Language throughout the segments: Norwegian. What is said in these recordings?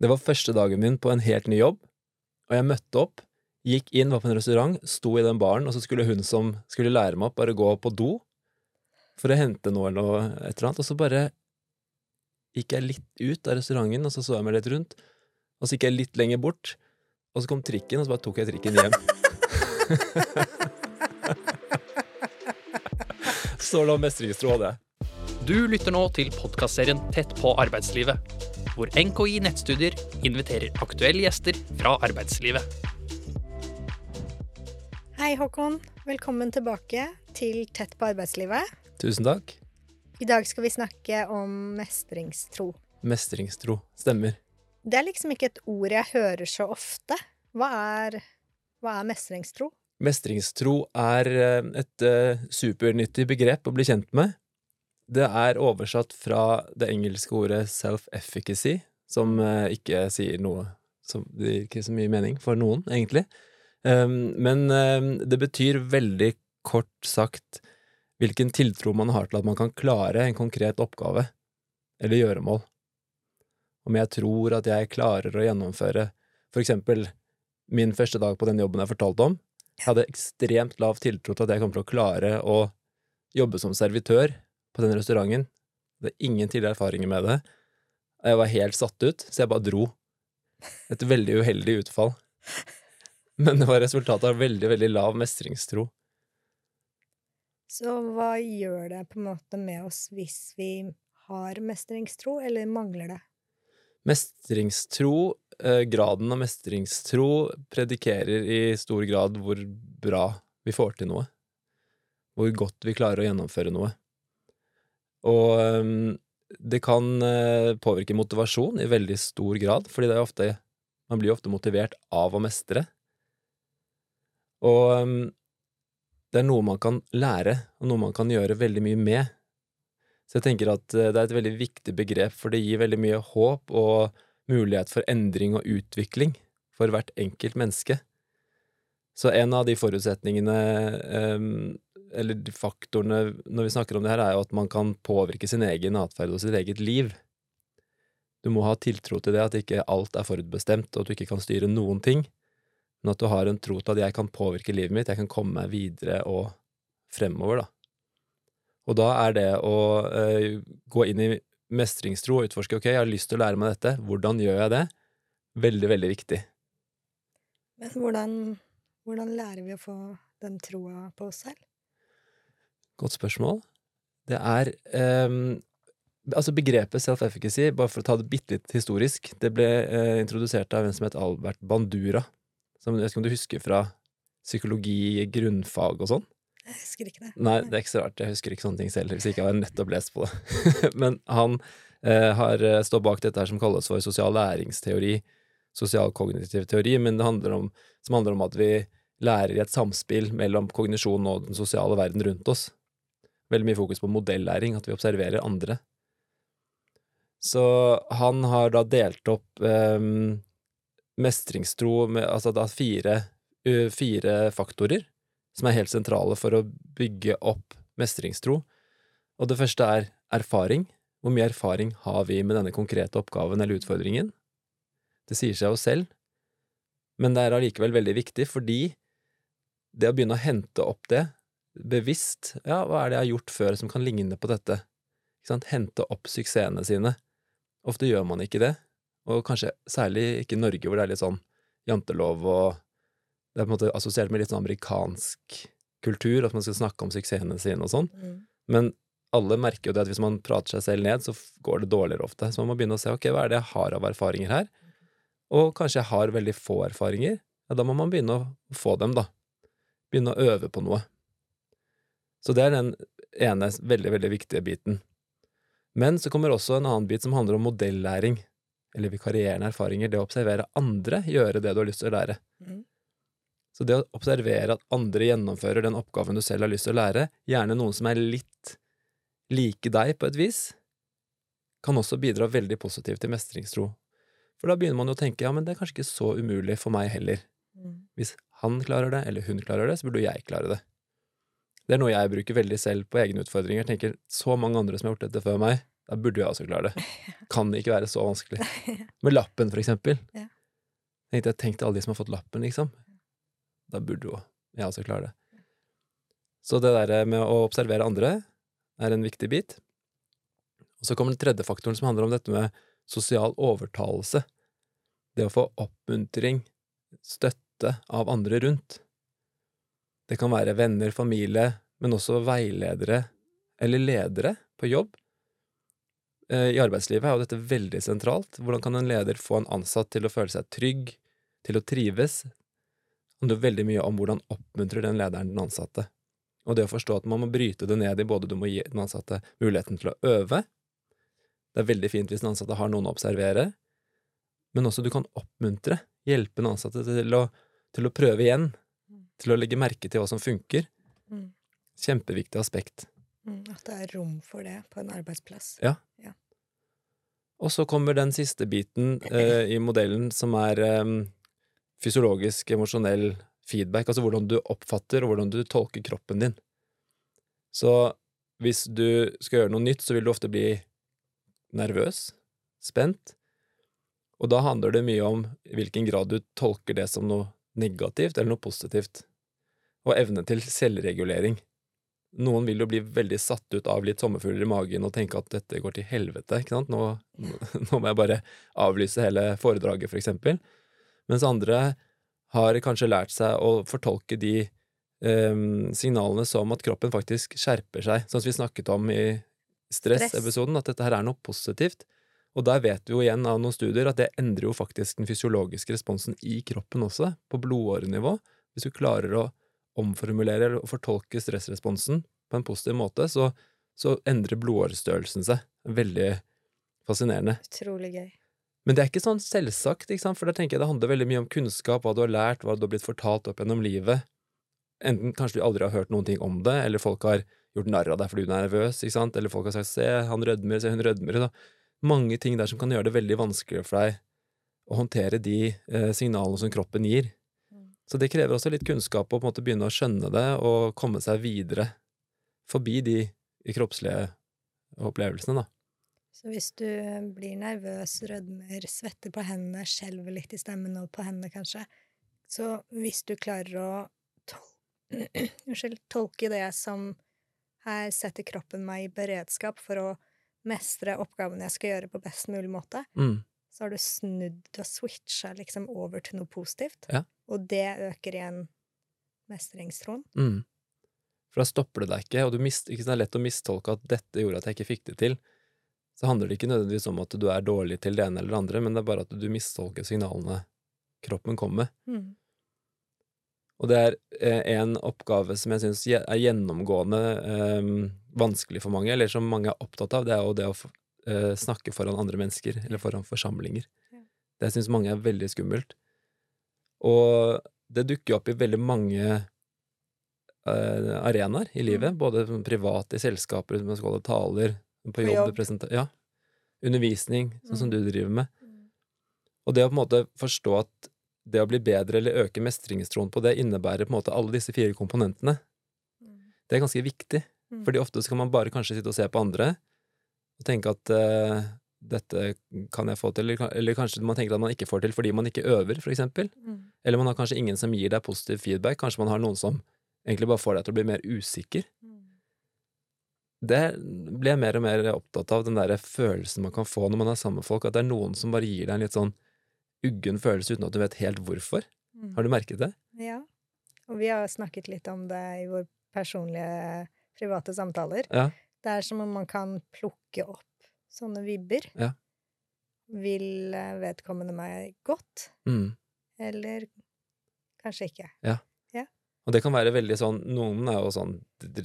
Det var første dagen min på en helt ny jobb, og jeg møtte opp, gikk inn, var på en restaurant, sto i den baren, og så skulle hun som skulle lære meg opp, bare gå på do for å hente noe eller noe, et eller annet, og så bare gikk jeg litt ut av restauranten, og så så jeg meg litt rundt, og så gikk jeg litt lenger bort, og så kom trikken, og så bare tok jeg trikken hjem. så lav mestringstro hadde jeg. Du lytter nå til podkastserien Tett på arbeidslivet, hvor NKI Nettstudier inviterer aktuelle gjester fra arbeidslivet. Hei, Håkon. Velkommen tilbake til Tett på arbeidslivet. Tusen takk. I dag skal vi snakke om mestringstro. Mestringstro. Stemmer. Det er liksom ikke et ord jeg hører så ofte. Hva er, hva er mestringstro? Mestringstro er eh, et uh, supernyttig begrep å bli kjent med. Det er oversatt fra det engelske ordet self-efficacy, som uh, ikke sier noe som Det gir ikke så mye mening for noen, egentlig. Um, men um, det betyr veldig kort sagt hvilken tiltro man har til at man kan klare en konkret oppgave eller gjøremål. Om jeg tror at jeg klarer å gjennomføre for eksempel min første dag på den jobben jeg fortalte om. Jeg hadde ekstremt lav tiltro til at jeg kommer til å klare å jobbe som servitør på den restauranten. Jeg hadde ingen tidligere erfaringer med det. Jeg var helt satt ut, så jeg bare dro. Et veldig uheldig utfall. Men det var resultatet av veldig, veldig lav mestringstro. Så hva gjør det på en måte med oss hvis vi har mestringstro, eller mangler det? Mestringstro, eh, graden av mestringstro, predikerer i stor grad hvor bra vi får til noe. Hvor godt vi klarer å gjennomføre noe. Og um, det kan uh, påvirke motivasjon i veldig stor grad, fordi det er ofte Man blir ofte motivert av å mestre. Og um, det er noe man kan lære, og noe man kan gjøre veldig mye med. Så jeg tenker at eh, det er et veldig viktig begrep, for det gir veldig mye håp og mulighet for endring og utvikling for hvert enkelt menneske. Så en av de forutsetningene, eller de faktorene når vi snakker om det her, er jo at man kan påvirke sin egen atferd og sitt eget liv. Du må ha tiltro til det, at ikke alt er forutbestemt, og at du ikke kan styre noen ting men at du har en tro til at jeg kan påvirke livet mitt, jeg kan komme meg videre og fremover, da. Og da er det å øh, gå inn i mestringstro og utforske ok, jeg har lyst til å lære meg dette, hvordan gjør jeg det? Veldig, veldig viktig. Men hvordan, hvordan lærer vi å få den troa på oss selv? Godt spørsmål. Det er um, Altså, begrepet self-efficacy, bare for å ta det bitte litt historisk, det ble uh, introdusert av en som het Albert Bandura som jeg vet ikke om du husker fra psykologi, grunnfag og sånn? Jeg husker ikke det. Nei, det er ikke så rart. Jeg husker ikke sånne ting selv, hvis jeg ikke jeg har nettopp lest på det. Men han uh, har eh, stått bak dette her som kalles for sosial læringsteori, sosial kognitiv teori, men det handler om, som handler om at vi lærer i et samspill mellom kognisjon og den sosiale verden rundt oss. Veldig mye fokus på modellæring, at vi observerer andre. Så han har da delt opp um, mestringstro med altså da fire, fire faktorer som er helt sentrale for å bygge opp mestringstro. Og det første er erfaring. Hvor mye erfaring har vi med denne konkrete oppgaven eller utfordringen? Det sier seg jo selv, men det er allikevel veldig viktig, fordi det å begynne å hente opp det bevisst, ja, hva er det jeg har gjort før som kan ligne på dette? Hente opp suksessene sine. Ofte gjør man ikke det, og kanskje særlig ikke i Norge, hvor det er litt sånn jantelov og Det er på en måte assosiert med litt sånn amerikansk kultur, at man skal snakke om suksessene sine og sånn. Mm. Men alle merker jo det at hvis man prater seg selv ned, så går det dårligere ofte. Så man må begynne å se ok, hva er det jeg har av erfaringer her? Og kanskje jeg har veldig få erfaringer. Ja, da må man begynne å få dem, da. Begynne å øve på noe. Så det er den ene veldig, veldig viktige biten. Men så kommer også en annen bit som handler om modellæring eller vikarierende erfaringer, det å observere andre gjøre det du har lyst til å lære. Mm. Så det å observere at andre gjennomfører den oppgaven du selv har lyst til å lære, gjerne noen som er litt like deg på et vis, kan også bidra veldig positivt til mestringstro. For da begynner man jo å tenke ja, men det er kanskje ikke så umulig for meg heller. Mm. Hvis han klarer det, eller hun klarer det, så burde jeg klare det. Det er noe jeg bruker veldig selv på egne utfordringer. Jeg tenker så mange andre som har gjort dette før meg, Da burde jeg også klare det. Kan det ikke være så vanskelig. Med lappen, for eksempel. Ja. Tenkte jeg, Tenk til alle de som har fått lappen, liksom. Da burde jo jeg også klare det. Så det der med å observere andre er en viktig bit. Og så kommer den tredje faktoren, som handler om dette med sosial overtalelse. Det å få oppmuntring, støtte av andre rundt. Det kan være venner, familie, men også veiledere eller ledere på jobb. Eh, I arbeidslivet er jo dette veldig sentralt. Hvordan kan en leder få en ansatt til å føle seg trygg, til å trives? Det handler veldig mye om hvordan oppmuntrer den lederen den ansatte. Og det å forstå at man må bryte det ned i både du må gi den ansatte muligheten til å øve Det er veldig fint hvis den ansatte har noen å observere, men også du kan oppmuntre, hjelpe den ansatte til å, til å prøve igjen, til å legge merke til hva som funker. Mm. Kjempeviktig aspekt. Mm. At det er rom for det på en arbeidsplass. Ja. Og så kommer den siste biten eh, i modellen, som er eh, fysiologisk, emosjonell feedback, altså hvordan du oppfatter og hvordan du tolker kroppen din. Så hvis du skal gjøre noe nytt, så vil du ofte bli nervøs, spent, og da handler det mye om i hvilken grad du tolker det som noe negativt eller noe positivt, og evne til selvregulering. Noen vil jo bli veldig satt ut av litt sommerfugler i magen og tenke at dette går til helvete, ikke sant, nå, nå må jeg bare avlyse hele foredraget, for eksempel, mens andre har kanskje lært seg å fortolke de um, signalene som at kroppen faktisk skjerper seg, sånn som vi snakket om i stressepisoden, at dette her er noe positivt. Og der vet vi jo igjen av noen studier at det endrer jo faktisk den fysiologiske responsen i kroppen også, på blodårenivå. Hvis du klarer å omformulere eller fortolke stressresponsen på en positiv måte, så, så endrer blodårestørrelsen seg. Veldig fascinerende. Utrolig gøy. Men det er ikke sånn selvsagt, ikke sant? for da tenker jeg det handler veldig mye om kunnskap, hva du har lært, hva du har blitt fortalt opp gjennom livet. Enten kanskje du aldri har hørt noen ting om det, eller folk har gjort narr av deg fordi du er nervøs, ikke sant, eller folk har sagt 'se, han rødmer, se, hun rødmer', Da. mange ting der som kan gjøre det veldig vanskelig for deg å håndtere de eh, signalene som kroppen gir. Så det krever også litt kunnskap å på en måte begynne å skjønne det og komme seg videre forbi de kroppslige opplevelsene, da. Så hvis du blir nervøs, rødmer, svetter på hendene, skjelver litt i stemmen og på hendene kanskje, så hvis du klarer å tol tolke det som her setter kroppen meg i beredskap for å mestre oppgaven jeg skal gjøre på best mulig måte, Mm. så har du snudd og switcha liksom over til noe positivt, Ja. Og det øker igjen mestringstroen. Mm. For da stopper det deg ikke, og du mist, ikke det er lett å mistolke at dette gjorde at jeg ikke fikk det til. Så handler det ikke nødvendigvis om at du er dårlig til det ene eller det andre, men det er bare at du mistolker signalene kroppen kommer med. Mm. Og det er eh, en oppgave som jeg syns er gjennomgående eh, vanskelig for mange, eller som mange er opptatt av, det er jo det å eh, snakke foran andre mennesker, eller foran forsamlinger. Ja. Det syns mange er veldig skummelt. Og det dukker opp i veldig mange uh, arenaer i livet, Mm. både privat, i selskaper, man skal holde taler, på jobb, jobb. Ja. Undervisning, sånn som Mm. du driver med. Mm. Og det å på en måte forstå at det å bli bedre eller øke mestringstroen på det innebærer på en måte alle disse fire komponentene. Mm. Det er ganske viktig, Mm. fordi ofte så kan man bare kanskje sitte og se på andre og tenke at eh, dette kan jeg få til, eller, eller kanskje man tenker at man ikke får til fordi man ikke øver, for eksempel. Mm. Eller man har kanskje ingen som gir deg positiv feedback, kanskje man har noen som egentlig bare får deg til å bli mer usikker. Mm. Det blir jeg mer og mer opptatt av, den der følelsen man kan få når man er sammen med folk, at det er noen som bare gir deg en litt sånn uggen følelse uten at du vet helt hvorfor. Mm. Har du merket det? Ja. Og vi har snakket litt om det i våre personlige, private samtaler. Ja. Det er som om man kan plukke opp sånne vibber. Ja. Vil eh, vedkommende meg godt, Mm. eller kanskje ikke? Og det kan være veldig sånn Noen er jo sånn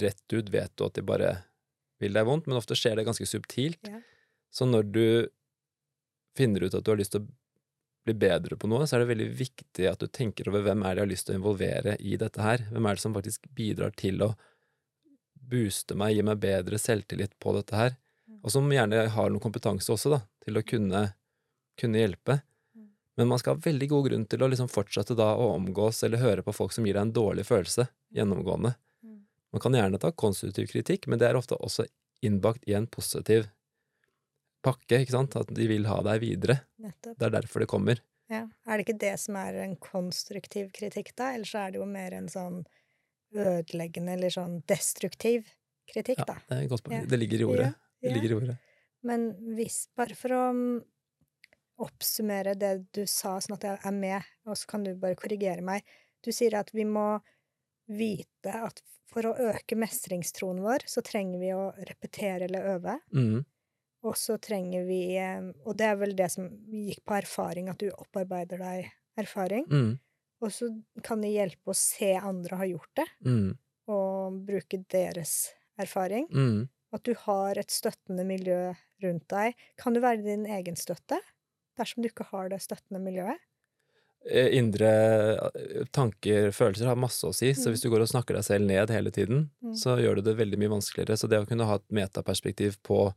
rett ut vet du at de bare vil deg vondt, men ofte skjer det ganske subtilt. Ja. Så når du finner ut at du har lyst til å bli bedre på noe, så er det veldig viktig at du tenker over hvem er det jeg har lyst til å involvere i dette her. Hvem er det som faktisk bidrar til å booste meg, gi meg bedre selvtillit på dette her. Og som gjerne har noe kompetanse også, da, til å kunne, kunne hjelpe. Mm. Men man skal ha veldig god grunn til å liksom fortsette da å omgås eller høre på folk som gir deg en dårlig følelse, gjennomgående. Mm. Man kan gjerne ta konstruktiv kritikk, men det er ofte også innbakt i en positiv pakke, ikke sant? At de vil ha deg videre. Nettopp. Det er derfor det kommer. Ja. Er det ikke det som er en konstruktiv kritikk, da? Eller så er det jo mer en sånn ødeleggende eller sånn destruktiv kritikk, Ja, da. det er godt. Ja. Det ligger i ordet. Det ligger i ordet. Men hvis Bare for å mm, oppsummere det du sa, sånn at jeg er med, og så kan du bare korrigere meg. Du sier at vi må vite at for å øke mestringstroen vår, så trenger vi å repetere eller øve. Mm. Og så trenger vi Og det er vel det som gikk på erfaring, at du opparbeider deg erfaring. Mm. Og så kan det hjelpe å se andre har gjort det, mm. og bruke deres erfaring. Mhm. At du har et støttende miljø rundt deg. Kan du være din egen støtte dersom du ikke har det støttende miljøet? Eh, Indre eh, tanker, følelser har masse å si, så Mm. hvis du går og snakker deg selv ned hele tiden, Mm. så gjør det det veldig mye vanskeligere. Så det å kunne ha et metaperspektiv på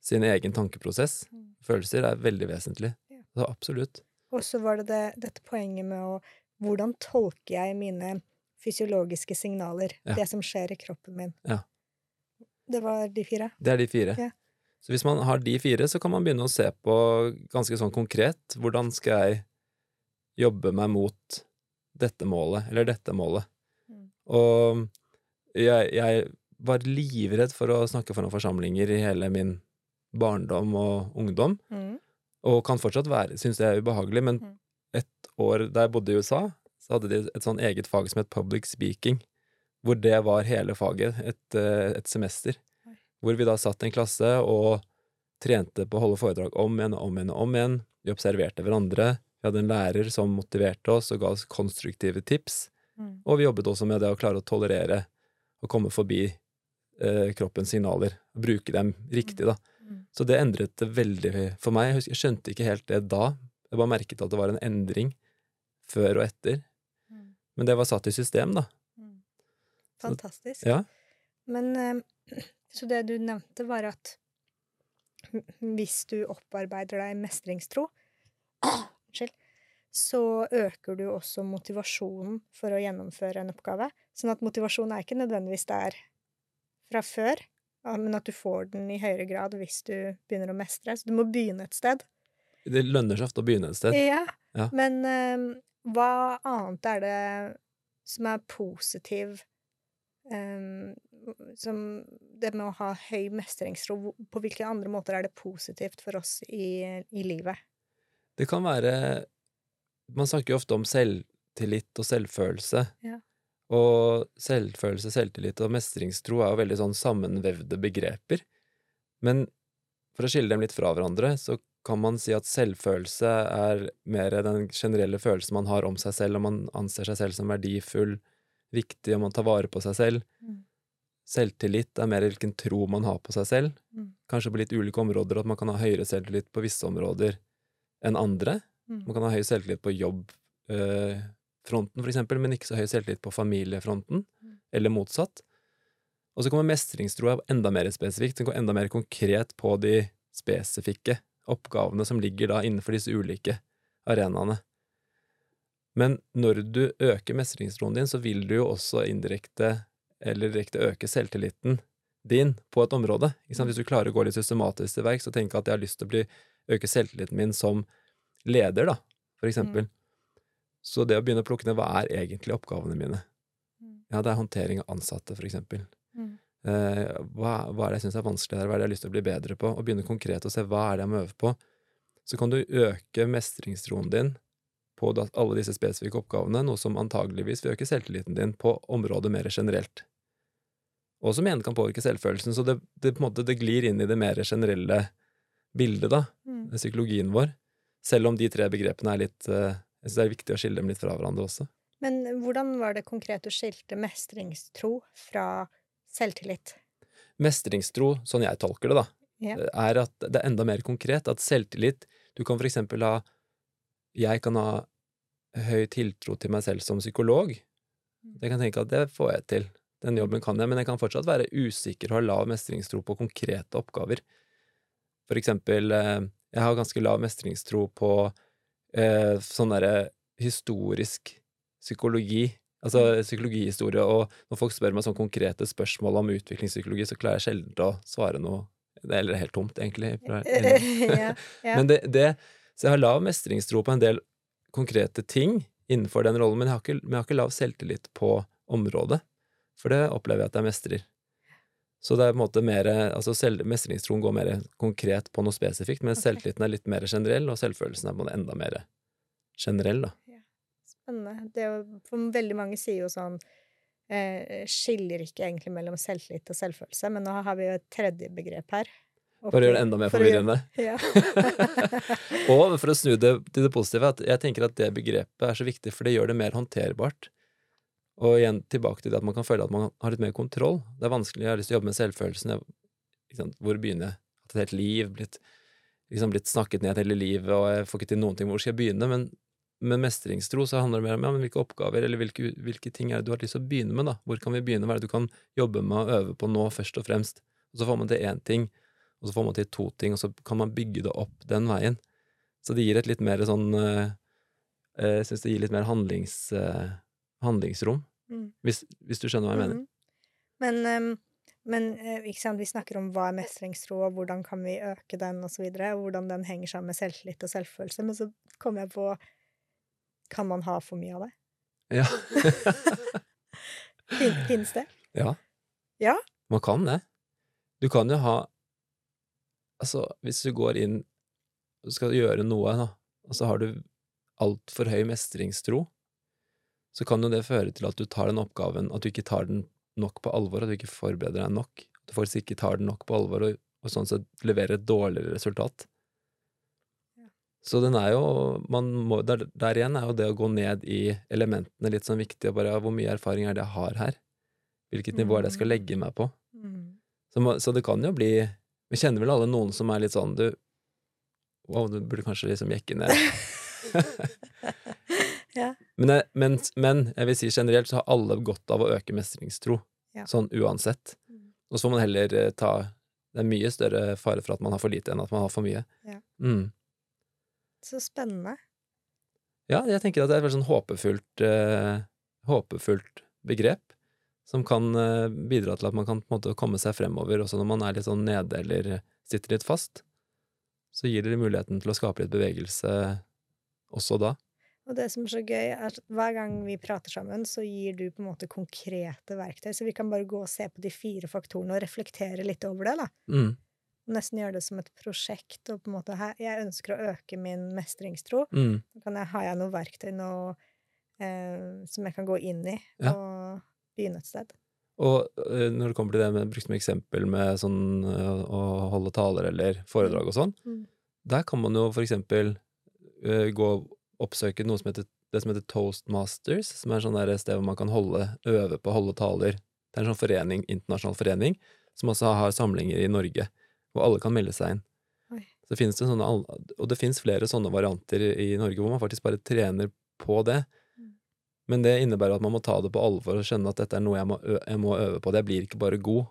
sin egen tankeprosess, Mm. følelser, er veldig vesentlig. Ja. Så absolutt. Og så var det, det dette poenget med å Hvordan tolker jeg mine fysiologiske signaler? Ja. Det som skjer i kroppen min. Ja. Det var de fire. Det er de fire. Ja. Så hvis man har de fire, så kan man begynne å se på ganske sånn konkret hvordan skal jeg jobbe meg mot dette målet, eller dette målet. Mm. Og jeg, jeg var livredd for å snakke foran forsamlinger i hele min barndom og ungdom, Mm. og kan fortsatt være, synes det er ubehagelig, men Mm. et år da jeg bodde i USA, så hadde de et sånn eget fag som het public speaking, hvor det var hele faget, et, eh, et semester. Hvor vi da satt i en klasse og trente på å holde foredrag om igjen og om igjen og om igjen. Vi observerte hverandre. Vi hadde en lærer som motiverte oss og ga oss konstruktive tips. Mm. Og vi jobbet også med det å klare å tolerere og komme forbi eh, kroppens signaler, og bruke dem riktig, da. Mm. Så det endret det veldig for meg. Jeg, husker, jeg skjønte ikke helt det da. Jeg bare merket at det var en endring før og etter. Mm. Men det var satt i system, da. Fantastisk. Ja. Men eh, Så det du nevnte, var at hvis du opparbeider deg mestringstro Unnskyld. Så øker du også motivasjonen for å gjennomføre en oppgave. Sånn at motivasjon er ikke nødvendigvis der fra før, men at du får den i høyere grad hvis du begynner å mestre. Så du må begynne et sted. Det lønner seg ofte å begynne et sted. Ja, Ja. men eh, hva annet er det som er positiv som Det med å ha høy mestringstro, på hvilke andre måter er det positivt for oss i, i livet? Det kan være Man snakker jo ofte om selvtillit og selvfølelse. Ja. Og selvfølelse, selvtillit og mestringstro er jo veldig sånn sammenvevde begreper. Men for å skille dem litt fra hverandre, så kan man si at selvfølelse er mer den generelle følelsen man har om seg selv, og man anser seg selv som verdifull, viktig, og man tar vare på seg selv. Mm. Selvtillit er mer hvilken tro man har på seg selv, Mm. kanskje på litt ulike områder, at man kan ha høyere selvtillit på visse områder enn andre. Mm. Man kan ha høy selvtillit på jobbfronten, for eksempel, men ikke så høy selvtillit på familiefronten, Mm. eller motsatt. Og så kommer mestringstro enda mer spesifikt, den går enda mer konkret på de spesifikke oppgavene som ligger da innenfor disse ulike arenaene. Men når du øker mestringstroen din, så vil du jo også indirekte eller direkte øke selvtilliten din på et område. Sant? Hvis du klarer å gå litt systematisk til verks og tenke at jeg har lyst til å bli, øke selvtilliten min som leder, da, for eksempel. Så det å begynne å plukke ned hva er egentlig oppgavene mine? Mm. Ja, det er håndtering av ansatte, for eksempel. Mm. Eh, hva, hva er det jeg syns er vanskelig her, hva er det jeg har lyst til å bli bedre på? Og begynne konkret å se hva er det jeg må øve på. Så kan du øke mestringstroen din på alle disse spesifikke oppgavene, noe som antageligvis vil øke selvtilliten din på området mer generelt. Og som igjen kan påvirke selvfølelsen, så det, det, måte, det glir inn i det mer generelle bildet, da, Mm. psykologien vår. Selv om de tre begrepene er litt eh, Jeg syns det er viktig å skille dem litt fra hverandre også. Men hvordan var det konkret du skilte mestringstro fra selvtillit? Mestringstro, sånn jeg tolker det, da, Ja. er at det er enda mer konkret. At selvtillit Du kan for eksempel ha Jeg kan ha høy tiltro til meg selv som psykolog. Jeg kan tenke at det får jeg til. Den jobben kan jeg, men jeg kan fortsatt være usikker og ha lav mestringstro på konkrete oppgaver. For eksempel, eh, jeg har ganske lav mestringstro på eh, sånn derre historisk psykologi. Altså psykologihistorie, og når folk spør meg sånn konkrete spørsmål om utviklingspsykologi, så klarer jeg sjelden å svare noe Det er helt tomt, egentlig. ja, ja. Men det, det Så jeg har lav mestringstro på en del konkrete ting innenfor den rollen, men jeg har ikke, jeg har ikke lav selvtillit på området. For det opplever jeg at jeg mestrer. Så det er på en måte mer Altså selv, mestringstroen går mer konkret på noe spesifikt, men okay. selvtilliten er litt mer generell, og selvfølelsen er på en måte enda mer generell, da. Spennende. Det er jo, for veldig mange sier jo sånn eh, Skiller ikke egentlig mellom selvtillit og selvfølelse, men nå har vi jo et tredje begrep her. For gjør det enda mer forvirrende. Ja. Og for å snu det til det positive, at jeg tenker at det begrepet er så viktig, for det gjør det mer håndterbart. Og igjen tilbake til det at man kan føle at man har litt mer kontroll. Det er vanskelig, jeg har lyst til å jobbe med selvfølelsen. Jeg, hvor begynner jeg? Hatt et helt liv, blitt, liksom blitt snakket ned hele livet, og jeg får ikke til noen ting. Hvor skal jeg begynne? Men med mestringstro så handler det mer om ja, men hvilke oppgaver eller hvilke, hvilke ting er det du har lyst til å begynne med. da? Hvor kan vi begynne? Hva er det du kan jobbe med og øve på nå, først og fremst? Og så får man til én ting, og så får man til to ting, og så kan man bygge det opp den veien. Så det gir et litt mer sånn eh, eh, Jeg syns det gir litt mer handlings, eh, handlingsrom, Mm. hvis, hvis du skjønner hva jeg mener. Mhm. Men, ehm, men eh, sant, vi snakker om hva er mestringstro, og hvordan kan vi øke den, og så videre, og hvordan den henger sammen med selvtillit og selvfølelse. Men så kommer jeg på Kan man ha for mye av det? Ja. Finnes det? ja. Ja? Man kan det. Du kan jo ha Altså, hvis du går inn og skal gjøre noe, da, og så har du altfor høy mestringstro, så kan jo det føre til at du tar den oppgaven, at du ikke tar den nok på alvor, at du ikke forbereder deg nok. At du faktisk ikke tar den nok på alvor, og, og sånn sett leverer et dårligere resultat. Ja. Så den er jo man må, der, der igjen er jo det å gå ned i elementene litt sånn viktig, og bare ja, hvor mye erfaring er det jeg har her? Hvilket nivå er det jeg skal Mm. legge meg på? Mm. Så, så det kan jo bli Vi kjenner vel alle noen som er litt sånn Du, wow, du burde kanskje liksom jekke ned. Ja. men, jeg, men, men jeg vil si generelt så har alle godt av å øke mestringstro. Ja. Sånn uansett. Mm. Og så får man heller eh, ta Det er mye større fare for at man har for lite enn at man har for mye. Ja. Mm. Så spennende. Ja, jeg tenker at det er et veldig sånn håpefullt, uh, håpefullt begrep, som kan eh, bidra til at man kan måte komme seg fremover, også når man er litt sånn nede eller sitter litt fast. Så gir det muligheten til å skape litt bevegelse også da. Og det som er så gøy, er at hver gang vi prater sammen, så gir du på en måte konkrete verktøy. Så vi kan bare gå og se på de fire faktorene og reflektere litt over det, da. Mm, nesten gjøre det som et prosjekt. Og på en måte her, jeg ønsker å øke min mestringstro. mm, kan jeg, har jeg noe verktøy nå eh, som jeg kan gå inn i Ja. og begynne et sted. Og eh, når det kommer til det med brukte med eksempel med sånn eh, å holde taler eller foredrag og sånn, Mm. der kan man jo for eksempel uh, gå og oppsøke noe som heter, det som heter Toastmasters, som er sånn et sted hvor man kan holde, øve på å holde taler. Det er en sånn forening, internasjonal forening, som også har samlinger i Norge, hvor alle kan melde seg inn. Oi. Så finnes det sånne, og det finnes flere sånne varianter i Norge hvor man faktisk bare trener på det. Men det innebærer at man må ta det på alvor og skjønne at dette er noe jeg må, jeg må øve på. Det blir ikke bare god.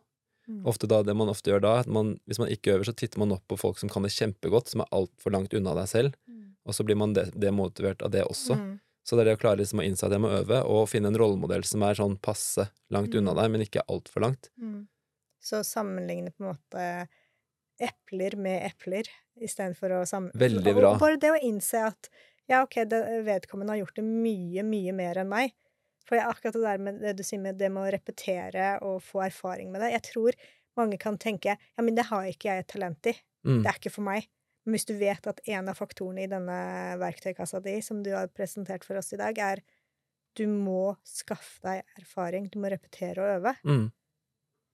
Mm. Ofte da, Det man ofte gjør da, at man, hvis man ikke øver, så titter man opp på folk som kan det kjempegodt, som er altfor langt unna deg selv, Mm. og så blir man demotivert av det også. Mm. Så det er det å klare liksom å innse at jeg må øve, og finne en rollemodell som er sånn passe langt unna Mm. deg, men ikke altfor langt. Mm. Så sammenligne på en måte epler med epler, istedenfor å sammenligne Veldig bra. Bare det å innse at ja, ok, det, vedkommende har gjort det mye, mye mer enn meg. For jeg, akkurat det der med det du sier med det med å repetere og få erfaring med det Jeg tror mange kan tenke ja, men det har ikke jeg et talent i. Mm. Det er ikke for meg. Men hvis du vet at en av faktorene i denne verktøykassa di, som du har presentert for oss i dag, er du må skaffe deg erfaring, du må repetere og øve. Mm.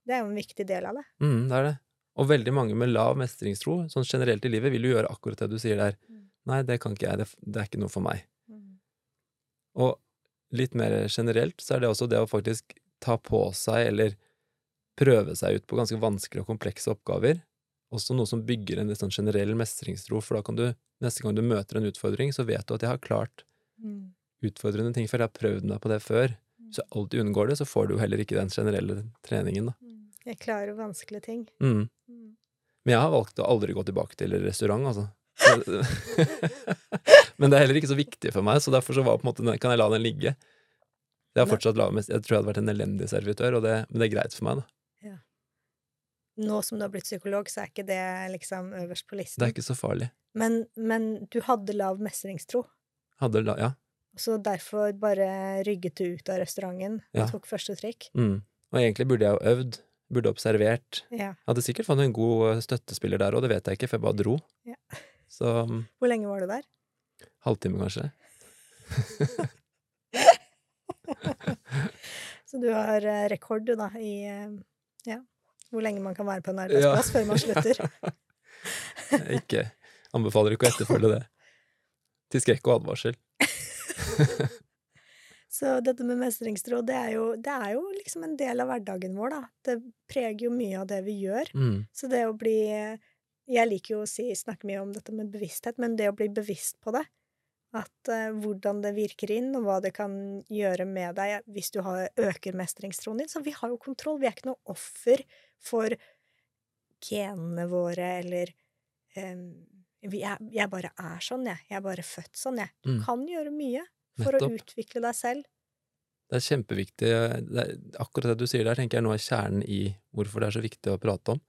Det er jo en viktig del av det. Mm, det er det. Og veldig mange med lav mestringstro, sånn generelt i livet, vil jo gjøre akkurat det du sier der. Mm. Nei, det kan ikke jeg, det, det er ikke noe for meg. Og litt mer generelt så er det også det å faktisk ta på seg, eller prøve seg ut på ganske vanskelige og komplekse oppgaver, også noe som bygger en litt sånn generell mestringstro, for da kan du, neste gang du møter en utfordring, så vet du at jeg har klart Mm. utfordrende ting før, jeg har prøvd meg på det før. Så du alltid unngår det, så får du jo heller ikke den generelle treningen, da. Mm. Jeg klarer vanskelige ting. Mm. Mm. Men jeg har valgt å aldri gå tilbake til restaurant, altså. Men det er heller ikke så viktig for meg, så derfor så var på en måte, kan jeg la den ligge. Jeg har fortsatt lav jeg tror jeg hadde vært en elendig servitør, det, men det er greit for meg, da. nå som du har blitt psykolog, så er ikke det liksom øverst på listen. Det er ikke så farlig. Men, men du hadde lav mestringstro, Hadde la Ja. så derfor bare rygget du ut av restauranten og Ja. tok første trikk. Mm. Og egentlig burde jeg jo øvd. Burde observert. Ja. Jeg hadde sikkert fått en god støttespiller der òg, det vet jeg ikke, for jeg bare dro. Ja. Så mm, Hvor lenge var du der? halvtime, kanskje. Så du har eh, rekord, du, da, i eh, ja, hvor lenge man kan være på en arbeidsplass før man slutter. Ikke anbefaler ikke å etterfølge det. Til skrekk og advarsel. Så dette med mestringstro, det er, jo, det er jo liksom en del av hverdagen vår, da. Det preger jo mye av det vi gjør. Mm. Så det å bli Jeg liker jo å si, snakke mye om dette med bevissthet, men det å bli bevisst på det, at uh, hvordan det virker inn, og hva det kan gjøre med deg hvis du har, øker mestringstroen din. Så vi har jo kontroll. Vi er ikke noe offer for genene våre, eller um, vi er, Jeg bare er sånn, jeg. Jeg er bare født sånn, jeg. Du Mm. kan gjøre mye for å utvikle deg selv. Det er kjempeviktig. Det er, akkurat det du sier der, tenker jeg nå er kjernen i hvorfor det er så viktig å prate om.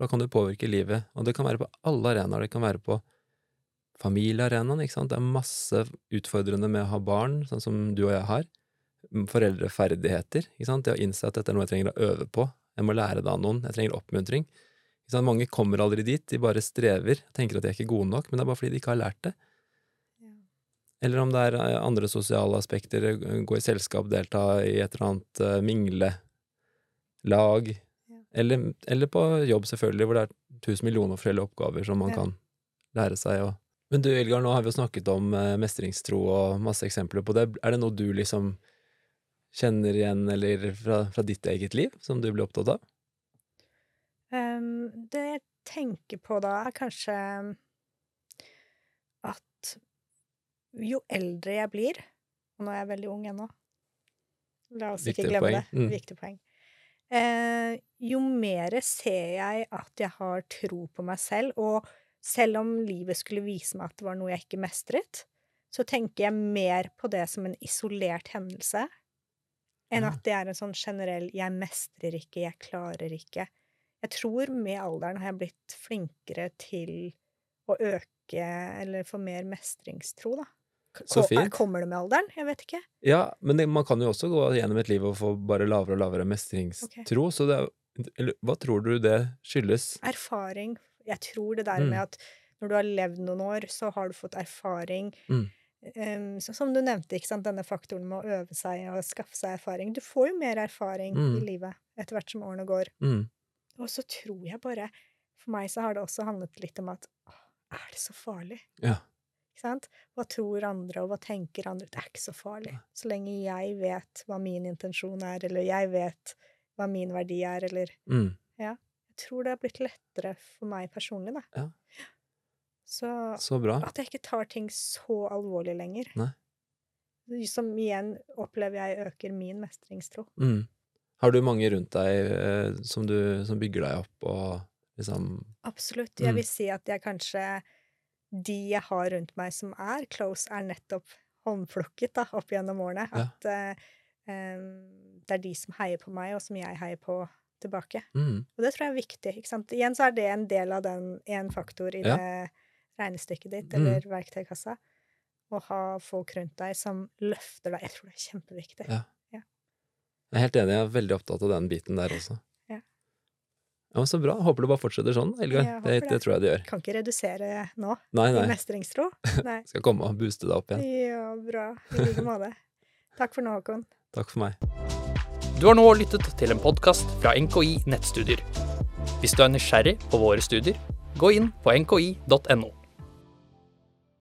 For da kan du påvirke livet. Og det kan være på alle arenaer. Det kan være på familiearenaen, ikke sant. Det er masse utfordrende med å ha barn, sånn som du og jeg har. Foreldreferdigheter, ikke sant. Det å innse at dette er noe jeg trenger å øve på. Jeg må lære det av noen. Jeg trenger oppmuntring. Ikke sant? Mange kommer aldri dit. De bare strever. Tenker at de er ikke gode nok, men det er bare fordi de ikke har lært det. Eller om det er eh, andre sosiale aspekter, eh, gå i selskap, delta i et eller annet minglelag, mingle, lag, Ja. Eller, eller på jobb selvfølgelig, hvor det er tusen millioner forskjellige oppgaver som man Ja. kan lære seg Og... Men du, Ilgar, nå har vi jo snakket om eh, mestringstro og masse eksempler på det. Er det noe du liksom kjenner igjen, eller fra, fra ditt eget liv, som du blir opptatt av? Um, det jeg tenker på da, er kanskje at jo eldre jeg blir Og nå er jeg veldig ung ennå. La oss ikke glemme poeng. det. Mm. Viktig poeng. Eh, jo mer ser jeg at jeg har tro på meg selv, og selv om livet skulle vise meg at det var noe jeg ikke mestret, så tenker jeg mer på det som en isolert hendelse, enn Ja. at det er en sånn generell 'jeg mestrer ikke, jeg klarer ikke'. Jeg tror med alderen har jeg blitt flinkere til å øke eller få mer mestringstro, da. Så fint. Kommer det med alderen? Jeg vet ikke. Ja, men det, man kan jo også gå gjennom et liv og få bare lavere og lavere mestringstro, så det er eller, Hva tror du det skyldes? Erfaring. Jeg tror det der Mm. med at når du har levd noen år, så har du fått erfaring. Mm. Um, så, som du nevnte, ikke sant, denne faktoren med å øve seg og skaffe seg erfaring. Du får jo mer erfaring i Mm. livet etter hvert som årene går. Mm. Og så tror jeg bare For meg så har det også handlet litt om at er det så farlig? Ja. Ikke sant? Hva tror andre, og hva tenker andre? Det er ikke så farlig. Så lenge jeg vet hva min intensjon er, eller jeg vet hva min verdi er, eller Mm. Jeg tror det har blitt lettere for meg personlig, da. Ja. Så Så at jeg ikke tar ting så alvorlig lenger. Nei. Som igjen opplever jeg øker min mestringstro. Mm. Har du mange rundt deg eh, som, du, som bygger deg opp og liksom Absolutt. Jeg Mm. vil si at jeg kanskje De jeg har rundt meg som er close, er nettopp håndplukket da, opp gjennom årene. Ja. At uh, det er de som heier på meg, og som jeg heier på tilbake. mm. Og det tror jeg er viktig. ikke sant? Igjen så er det en del av den en faktor i Ja. det regnestykket ditt, Mm. eller verktøykassa. Å ha folk rundt deg som løfter deg. Jeg tror det er kjempeviktig. Ja. Jeg er helt enig, jeg er veldig opptatt av den biten der også. Ja. Så bra. Håper du bare fortsetter sånn, håper Det, det. det tror jeg det gjør. Kan ikke redusere nå Nei, i nei. mestringstro. Nei. Skal komme og booste deg opp igjen. Ja, bra. I like måte. Takk for nå, Håkon. Takk for meg. Du har nå lyttet til en podkast fra NKI Nettstudier. Hvis du er nysgjerrig på våre studier, gå inn på nki.no.